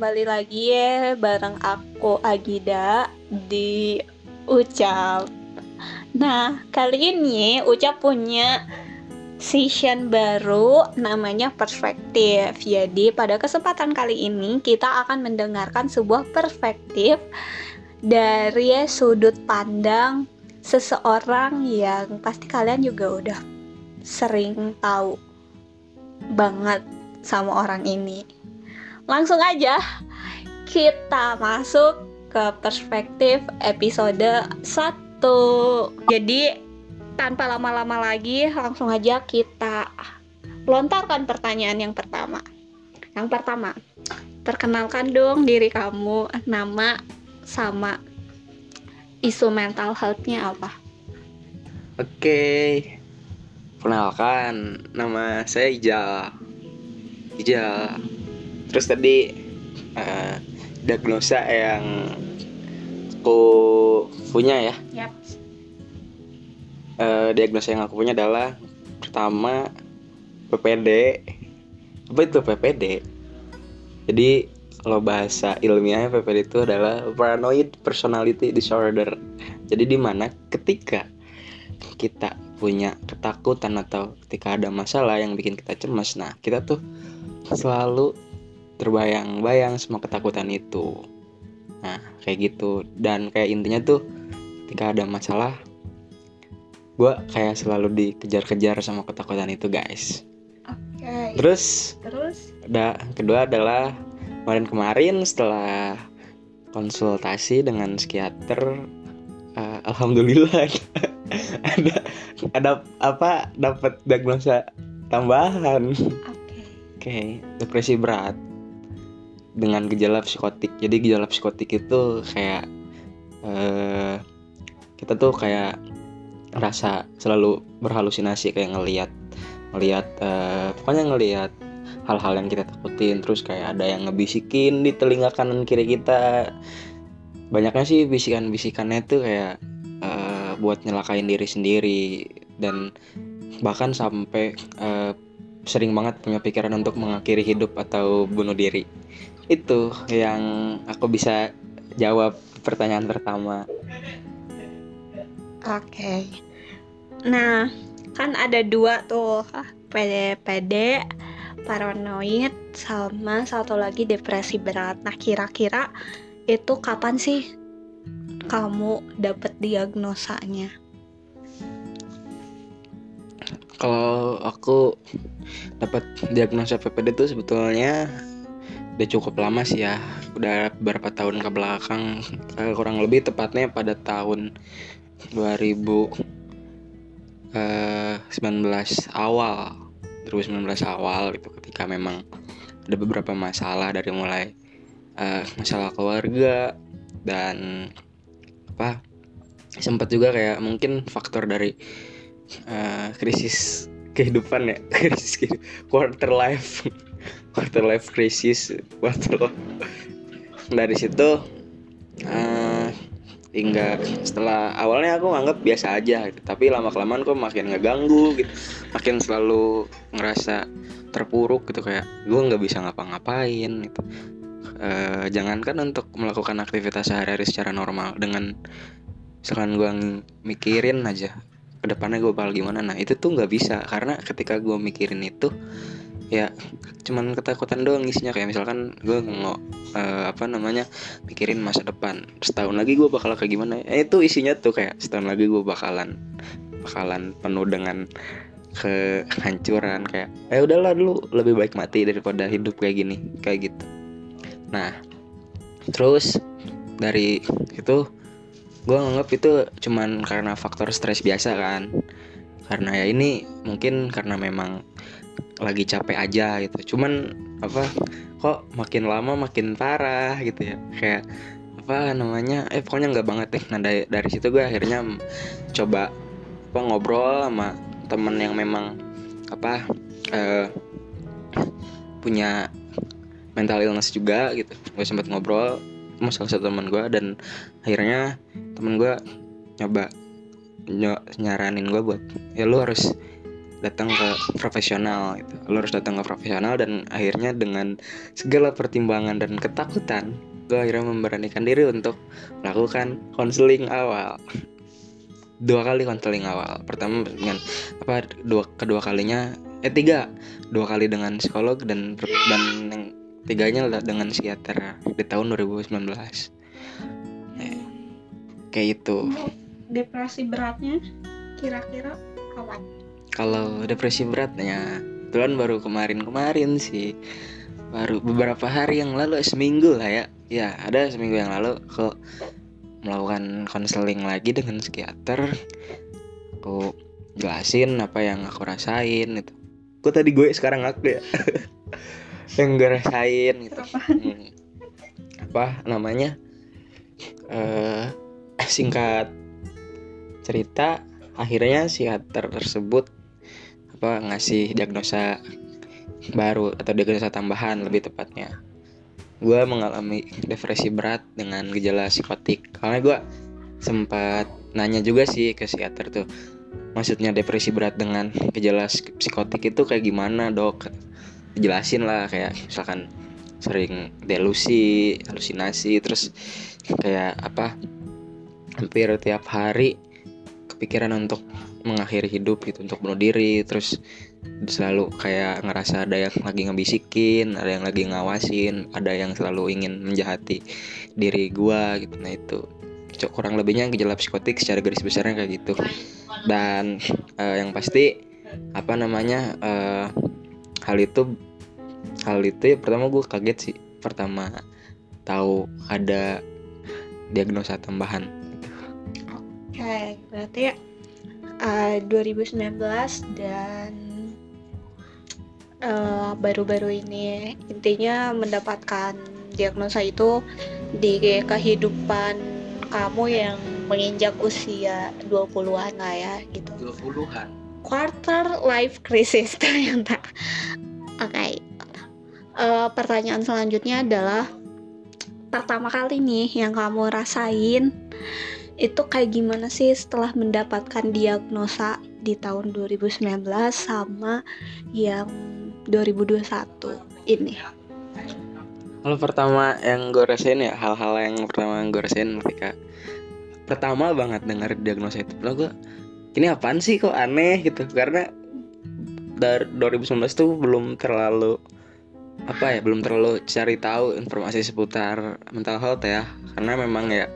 kembali lagi ya bareng aku Agida di Ucap. Nah, kali ini Ucap punya session baru namanya perspektif. Jadi, pada kesempatan kali ini kita akan mendengarkan sebuah perspektif dari sudut pandang seseorang yang pasti kalian juga udah sering tahu banget sama orang ini. Langsung aja kita masuk ke perspektif episode 1. Jadi tanpa lama-lama lagi langsung aja kita lontarkan pertanyaan yang pertama. Yang pertama, perkenalkan dong diri kamu, nama sama isu mental health-nya apa? Oke, Kenalkan, nama saya Ijal. Ijal. Terus tadi uh, diagnosa yang aku punya ya. Yep. Uh, diagnosa yang aku punya adalah pertama PPD. Apa itu PPD? Jadi kalau bahasa ilmiahnya PPD itu adalah paranoid personality disorder. Jadi di mana ketika kita punya ketakutan atau ketika ada masalah yang bikin kita cemas nah kita tuh selalu terbayang-bayang semua ketakutan itu. Nah kayak gitu. Dan kayak intinya tuh ketika ada masalah gue kayak selalu dikejar-kejar sama ketakutan itu guys. Okay. terus terus? ada kedua adalah kemarin-kemarin setelah konsultasi dengan psikiater uh, alhamdulillah ada ada apa dapat diagnosa tambahan. Oke. Okay. okay, depresi berat dengan gejala psikotik. Jadi gejala psikotik itu kayak uh, kita tuh kayak rasa selalu berhalusinasi kayak ngelihat ngelihat uh, pokoknya ngelihat hal-hal yang kita takutin. Terus kayak ada yang ngebisikin di telinga kanan kiri kita. Banyaknya sih bisikan-bisikannya tuh kayak uh, buat nyelakain diri sendiri. Dan bahkan sampai uh, sering banget punya pikiran untuk mengakhiri hidup atau bunuh diri itu yang aku bisa jawab pertanyaan pertama oke okay. nah kan ada dua tuh PD-PD paranoid sama satu lagi depresi berat nah kira-kira itu kapan sih kamu dapat diagnosanya? Kalau aku dapat diagnosa PPD itu sebetulnya udah cukup lama sih ya. Udah beberapa tahun ke belakang. Eh, kurang lebih tepatnya pada tahun 2019 eh, awal. 2019 awal gitu ketika memang ada beberapa masalah dari mulai uh, masalah keluarga dan apa sempat juga kayak mungkin faktor dari uh, krisis kehidupan ya. Krisis quarter life quarter life krisis quarter dari situ uh, hingga setelah awalnya aku nganggap biasa aja gitu. tapi lama kelamaan kok makin ngeganggu gitu. Makin selalu ngerasa terpuruk gitu kayak gue nggak bisa ngapa-ngapain gitu. Uh, jangankan untuk melakukan aktivitas sehari-hari secara normal dengan misalkan gue mikirin aja ke depannya gue bakal gimana? Nah itu tuh nggak bisa. Karena ketika gue mikirin itu ya cuman ketakutan doang isinya. Kayak misalkan gue nggak uh, apa namanya mikirin masa depan. Setahun lagi gue bakal kayak gimana eh, itu isinya tuh kayak setahun lagi gue bakalan bakalan penuh dengan kehancuran. Kayak eh udahlah dulu lebih baik mati daripada hidup kayak gini kayak gitu. Nah terus dari itu gue nganggap itu cuman karena faktor stres biasa kan karena ya ini mungkin karena memang lagi capek aja gitu. Cuman apa kok makin lama makin parah gitu ya. Kayak apa namanya eh pokoknya nggak banget deh. Nah dari, dari situ gue akhirnya coba apa ngobrol sama temen yang memang apa uh, punya mental illness juga gitu. Gue sempat ngobrol sama salah satu teman gue dan akhirnya temen gue nyoba ny nyaranin gue buat ya lu harus datang ke profesional gitu. Lo harus datang ke profesional dan akhirnya dengan segala pertimbangan dan ketakutan gue akhirnya memberanikan diri untuk melakukan konseling awal. Dua kali konseling awal. Pertama dengan apa dua kedua kalinya eh tiga. Dua kali dengan psikolog dan dan yang tiganya dengan psikiater di tahun 2019 eh, kayak itu depresi beratnya kira-kira kapan kalau depresi beratnya kebetulan baru kemarin-kemarin sih. Baru beberapa hari yang lalu seminggu lah ya. Ya ada seminggu yang lalu kok melakukan konseling lagi dengan psikiater. Aku jelasin apa yang aku rasain itu kok tadi gue sekarang aku ya. Yang gue rasain gitu. Hmm. apa namanya? Uh, singkat cerita akhirnya psikiater tersebut apa ngasih diagnosa baru atau diagnosa tambahan lebih tepatnya. Gue mengalami depresi berat dengan gejala psikotik. Karena gue sempat nanya juga sih ke psikiater tuh maksudnya depresi berat dengan gejala psikotik itu kayak gimana dok? Jelasin lah kayak misalkan sering delusi halusinasi terus kayak apa hampir tiap hari kepikiran untuk mengakhiri hidup gitu untuk bunuh diri terus selalu kayak ngerasa ada yang lagi ngebisikin ada yang lagi ngawasin ada yang selalu ingin menjahati diri gua gitu. Nah itu kurang lebihnya gejala psikotik secara garis besarnya kayak gitu. Dan uh, yang pasti apa namanya uh, hal itu hal itu ya pertama gue kaget sih. Pertama tahu ada diagnosa tambahan okay, berarti uh, 2019 dan Eh, baru-baru uh, ini intinya mendapatkan diagnosa itu di kehidupan kamu yang menginjak usia 20-an lah ya gitu. 20-an. Quarter life crisis ternyata. Oke. Okay. Uh, eh, pertanyaan selanjutnya adalah pertama kali nih yang kamu rasain itu kayak gimana sih setelah mendapatkan diagnosa di tahun 2019 sama yang 2021 ini? Kalau pertama yang gue rasain ya hal-hal yang pertama yang gue rasain ketika pertama banget dengar diagnosa itu, lo gue ini apaan sih kok aneh? gitu. Karena dari 2019 tuh belum terlalu apa ya belum terlalu cari tahu informasi seputar mental health ya. Karena memang ya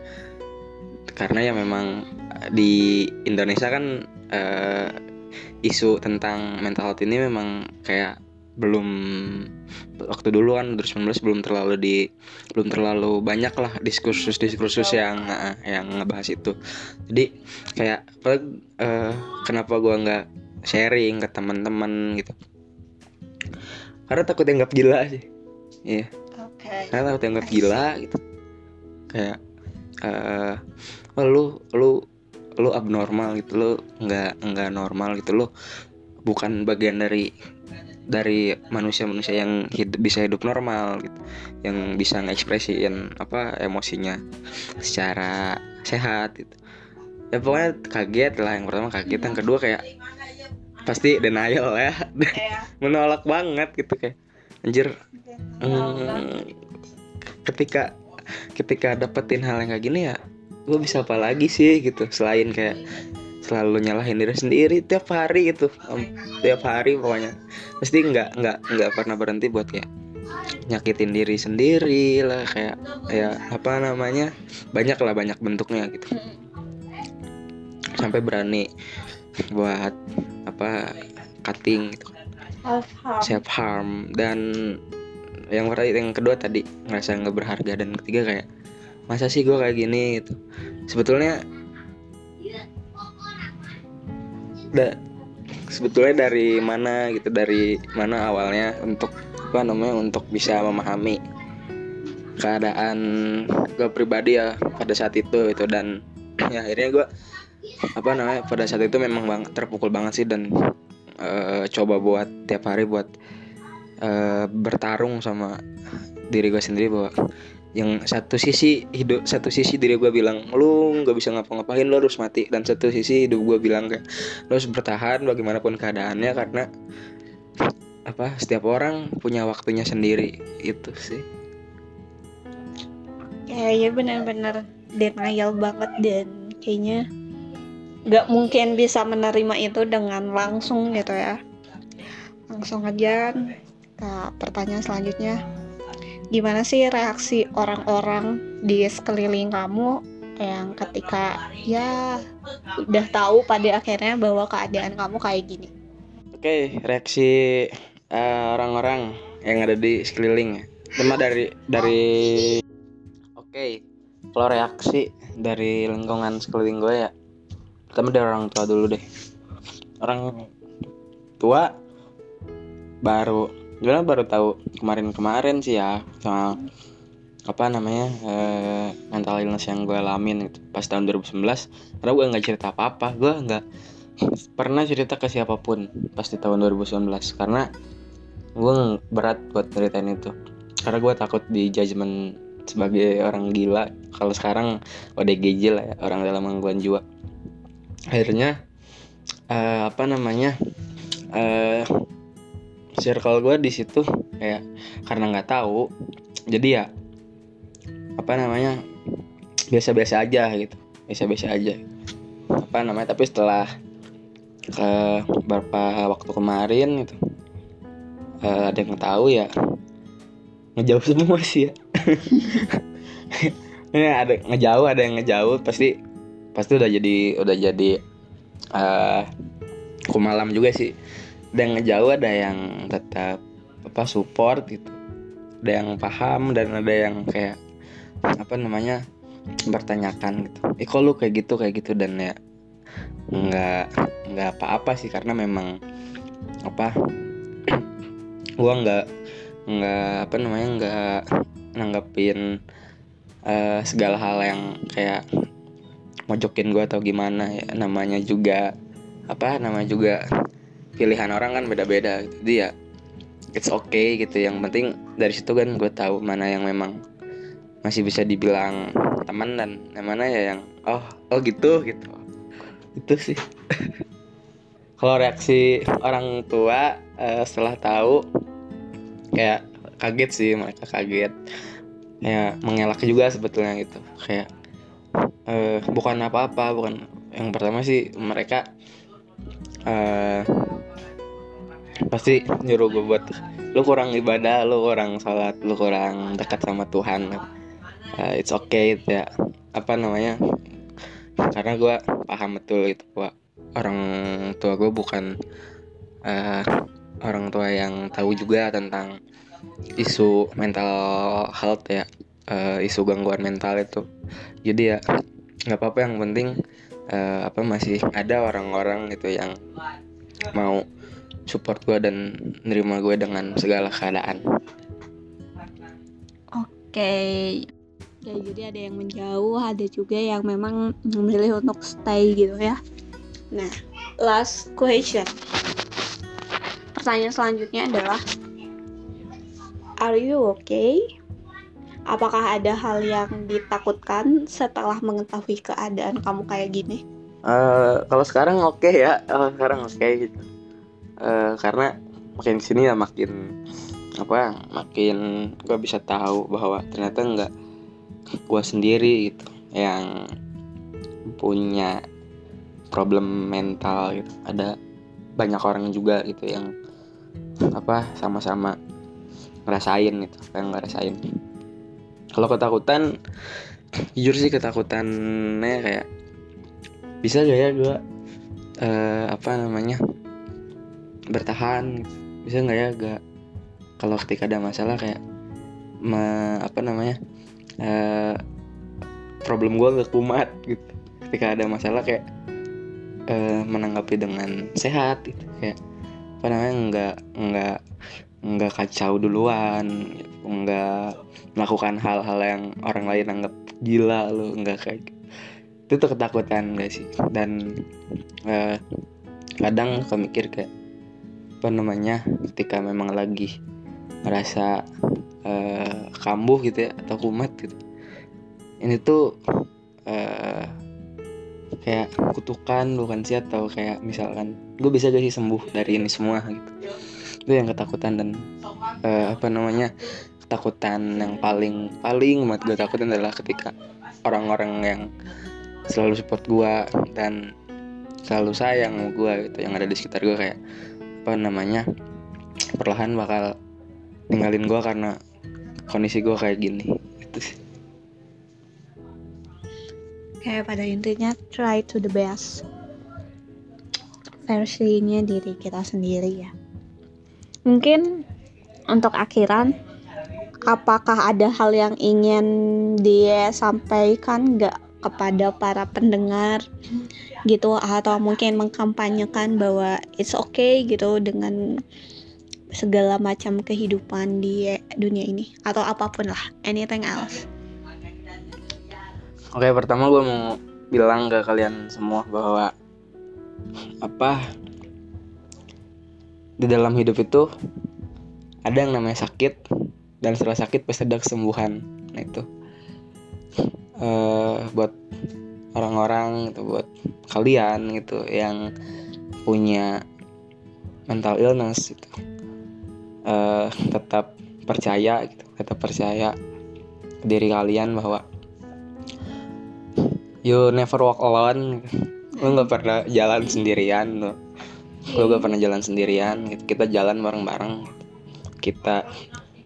karena ya memang di Indonesia kan uh, isu tentang mental health ini memang kayak belum waktu dulu kan 2019 belum terlalu di belum terlalu banyak lah diskursus diskursus yang uh, yang ngebahas itu. Jadi kayak uh, kenapa gua nggak sharing ke teman-teman gitu? Karena takut dianggap gila sih. Iya. Yeah. okay. karena takut dianggap gila gitu. Kayak uh, oh, lu lu lu abnormal gitu lu nggak nggak normal gitu lu bukan bagian dari dari manusia-manusia yang hidup, bisa hidup normal gitu yang bisa ngekspresiin apa emosinya secara sehat gitu. Ya pokoknya kaget lah yang pertama kaget yang kedua kayak pasti denial ya. Iya. menolak banget gitu kayak anjir hmm, ketika ketika dapetin hal yang kayak gini ya gue bisa apa lagi sih gitu. Selain kayak selalu nyalahin diri sendiri tiap hari gitu. Um, tiap hari pokoknya. Mesti nggak nggak nggak pernah berhenti buat kayak nyakitin diri sendiri lah kayak kayak apa namanya banyak lah banyak bentuknya gitu. Sampai berani buat apa cutting gitu. Self harm dan yang yang kedua tadi ngerasa nggak berharga dan ketiga kayak masa sih gue kayak gini? gitu. Sebetulnya da, sebetulnya dari mana gitu dari mana awalnya untuk apa namanya untuk bisa memahami keadaan gue pribadi ya pada saat itu itu dan ya akhirnya gue apa namanya pada saat itu memang bang, terpukul banget sih dan uh, coba buat tiap hari buat uh, bertarung sama diri gue sendiri bahwa yang satu sisi hidup satu sisi diri gue bilang lu nggak bisa ngapa-ngapain lu harus mati. Dan satu sisi hidup gue bilang kayak lu harus bertahan bagaimanapun keadaannya karena apa setiap orang punya waktunya sendiri. Itu sih. Kayaknya benar-benar denial banget dan kayaknya nggak mungkin bisa menerima itu dengan langsung gitu ya. Langsung aja ke pertanyaan selanjutnya. Gimana sih reaksi orang-orang di sekeliling kamu yang ketika ya udah tahu pada akhirnya bahwa keadaan kamu kayak gini? Oke reaksi uh, orang-orang yang ada di sekeliling ya. Cuma dari dari oke kalau reaksi dari lingkungan sekeliling gue ya pertama dari orang tua dulu deh. Orang tua baru sebenarnya baru tahu kemarin-kemarin sih ya soal apa namanya uh, mental illness yang gue alamin gitu pas tahun 2019 karena gue nggak cerita apa-apa gue nggak pernah cerita ke siapa pun pas di tahun 2019 karena gue berat buat ceritain itu. Karena gue takut di judgement sebagai orang gila. Kalau sekarang ODGJ lah ya orang dalam gangguan jiwa. Akhirnya uh, apa namanya uh, circle gue di situ kayak karena nggak tahu jadi ya apa namanya biasa-biasa aja gitu biasa-biasa aja. Apa namanya tapi setelah ke beberapa waktu kemarin itu uh, ada yang tahu ya ngejauh semua sih ya. Ini ada ngejauh ada yang ngejauh pasti pasti udah jadi udah jadi uh, kumalam juga sih ada yang ngejauh ada yang tetap apa support gitu. Ada yang paham dan ada yang kayak apa namanya bertanyakan gitu. Eh kok lu kayak gitu kayak gitu? Dan ya nggak nggak apa-apa sih karena memang apa gua nggak nggak apa namanya nggak nanggepin uh, segala hal yang kayak mojokin gua atau gimana ya. Namanya juga apa namanya juga pilihan orang kan beda-beda gitu. jadi ya it's okay gitu. Yang penting dari situ kan gue tahu mana yang memang masih bisa dibilang teman dan yang mana ya yang oh oh gitu gitu. Itu sih. Kalau reaksi orang tua uh, setelah tahu kayak kaget sih mereka kaget. Ya mengelak juga sebetulnya gitu. Kayak uh, bukan apa-apa bukan. Yang pertama sih mereka uh, pasti nyuruh gue buat lu kurang ibadah lu kurang sholat lu kurang dekat sama Tuhan. Uh, it's okay ya. Apa namanya? Karena gue paham betul itu gua orang tua gue bukan uh, orang tua yang tahu juga tentang isu mental health ya. Uh, isu gangguan mental itu. Jadi ya nggak apa-apa yang penting uh, apa masih ada orang-orang gitu yang mau support gue dan nerima gue dengan segala keadaan. Oke, ya jadi ada yang menjauh, ada juga yang memang memilih untuk stay gitu ya. Nah, last question. Pertanyaan selanjutnya adalah, Are you okay? Apakah ada hal yang ditakutkan setelah mengetahui keadaan kamu kayak gini? Uh, kalau sekarang oke okay ya, uh, sekarang oke okay, gitu uh, karena makin sini ya makin apa makin gue bisa tahu bahwa ternyata nggak gue sendiri gitu yang punya problem mental gitu. Ada banyak orang juga gitu yang apa sama-sama ngerasain gitu yang ngerasain kalau ketakutan jujur sih ketakutannya kayak bisa gak ya gue uh, apa namanya bertahan. Bisa nggak ya gak kalau ketika ada masalah kayak me, apa namanya uh, problem gue gak kumat gitu. Ketika ada masalah kayak uh, menanggapi dengan sehat gitu. Kayak apa namanya nggak nggak nggak kacau duluan nggak melakukan hal-hal yang orang lain anggap gila lo nggak kayak gitu. itu tuh ketakutan gak sih? Dan uh, kadang suka mikir kayak apa namanya ketika memang lagi merasa uh, kambuh gitu ya atau kumat gitu. Ini tuh uh, kayak kutukan bukan sih atau kayak misalkan gue bisa gak sih sembuh dari ini semua gitu. Itu yang ketakutan dan uh, apa namanya ketakutan yang paling paling amat gue takutin adalah ketika orang-orang yang selalu support gue dan selalu sayang gue gitu yang ada di sekitar gue kayak apa namanya perlahan bakal ninggalin gue karena kondisi gue kayak gini. Itu sih. Kayak pada intinya try to the best versinya diri kita sendiri ya. Mungkin untuk akhiran apakah ada hal yang ingin dia sampaikan? Nggak kepada para pendengar gitu atau mungkin mengkampanyekan bahwa it's okay gitu dengan segala macam kehidupan di dunia ini atau apa pun lah anything else Oke, pertama gue mau bilang ke kalian semua bahwa apa di dalam hidup itu ada yang namanya sakit dan setelah sakit pasti ada kesembuhan. Nah itu uh, buat orang-orang itu buat kalian gitu yang punya mental illness itu uh, tetap percaya gitu, tetap percaya diri kalian bahwa you never walk alone lu nggak pernah jalan sendirian lo lu gak pernah jalan sendirian gitu. Kita jalan bareng-bareng. Kita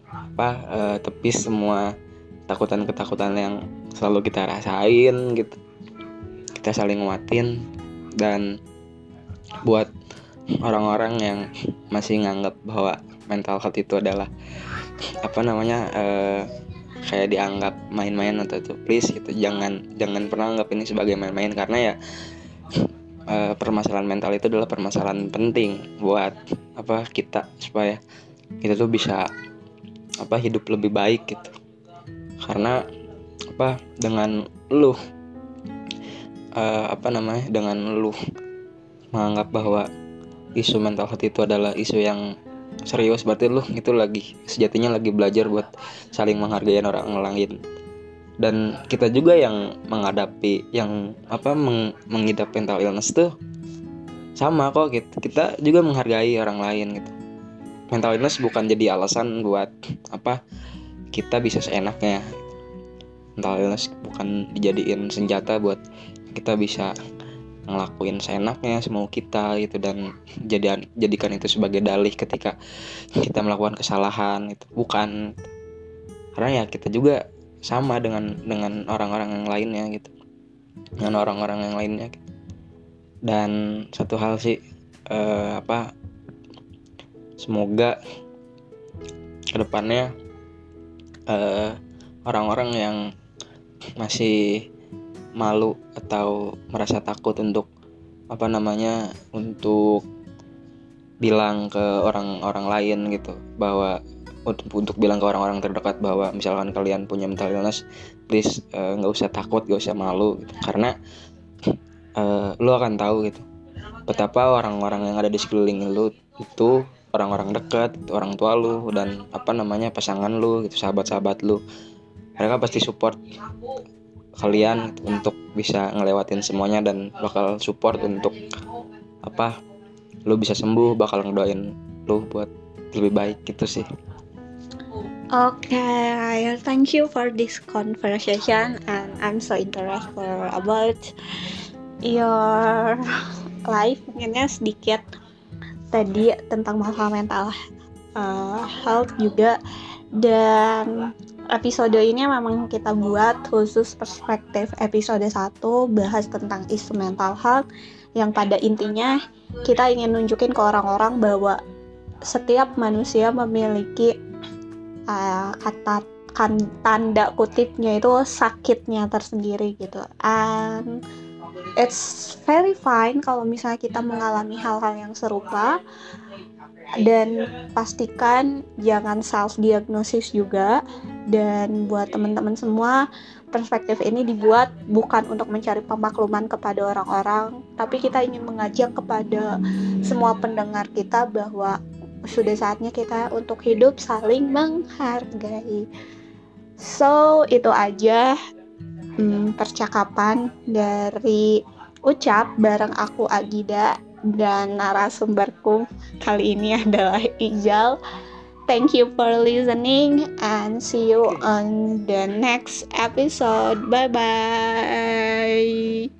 apa uh, tepis semua takutan ketakutan yang selalu kita rasain gitu. Kita saling nguatin. Dan buat orang-orang yang masih nganggap bahwa mental health itu adalah apa namanya uh, kayak dianggap main-main atau itu please gitu jangan jangan pernah anggap ini sebagai main-main. Karena ya uh, permasalahan mental itu adalah permasalahan penting buat apa kita supaya kita tuh bisa apa hidup lebih baik gitu. Karena apa dengan lu. Uh, apa namanya dengan lu. Menganggap bahwa isu mental health itu adalah isu yang serius berarti lu itu lagi sejatinya lagi belajar buat saling menghargai orang lain. Dan kita juga yang menghadapi yang apa meng, mengidap mental illness tuh sama kok gitu kita juga menghargai orang lain gitu. Mental illness bukan jadi alasan buat apa kita bisa seenaknya mental illness bukan dijadiin senjata buat kita bisa ngelakuin seenaknya semau kita gitu dan jadian jadikan itu sebagai dalih ketika kita melakukan kesalahan itu bukan. Karena ya kita juga sama dengan dengan orang-orang yang lainnya gitu. Dengan orang-orang yang lainnya gitu. dan satu hal sih eh, apa semoga ke depannya eh, orang-orang yang masih malu atau merasa takut untuk apa namanya untuk bilang ke orang-orang lain gitu bahwa untuk, bilang ke orang-orang terdekat bahwa misalkan kalian punya mental illness please eh, nggak uh, usah takut nggak usah malu gitu. karena uh, lu akan tahu gitu betapa orang-orang yang ada di sekeliling lu itu orang-orang dekat orang tua lu dan apa namanya pasangan lu gitu sahabat-sahabat lu mereka pasti support kalian untuk bisa ngelewatin semuanya dan bakal support untuk apa lu bisa sembuh bakal ngedoain lu buat lebih baik gitu sih. Okay, thank you for this conversation and I'm so interested about your life. Mungkinnya sedikit tadi tentang masalah mental uh, health juga dan episode ini memang kita buat khusus perspektif episode 1 bahas tentang isu mental health. Yang pada intinya kita ingin nunjukin ke orang-orang bahwa setiap manusia memiliki uh, kata kan tanda kutipnya itu sakitnya tersendiri gitu. And it's very fine kalau misalnya kita mengalami hal-hal yang serupa dan pastikan jangan self diagnosis juga. Dan buat teman-teman semua perspektif ini dibuat bukan untuk mencari pemakluman kepada orang-orang tapi kita ingin mengajak kepada semua pendengar kita bahwa sudah saatnya kita untuk hidup saling menghargai. So, itu aja hmm, percakapan dari ucap bareng aku Agida dan narasumberku kali ini adalah Ijal. Thank you for listening and see you on the next episode. Bye bye.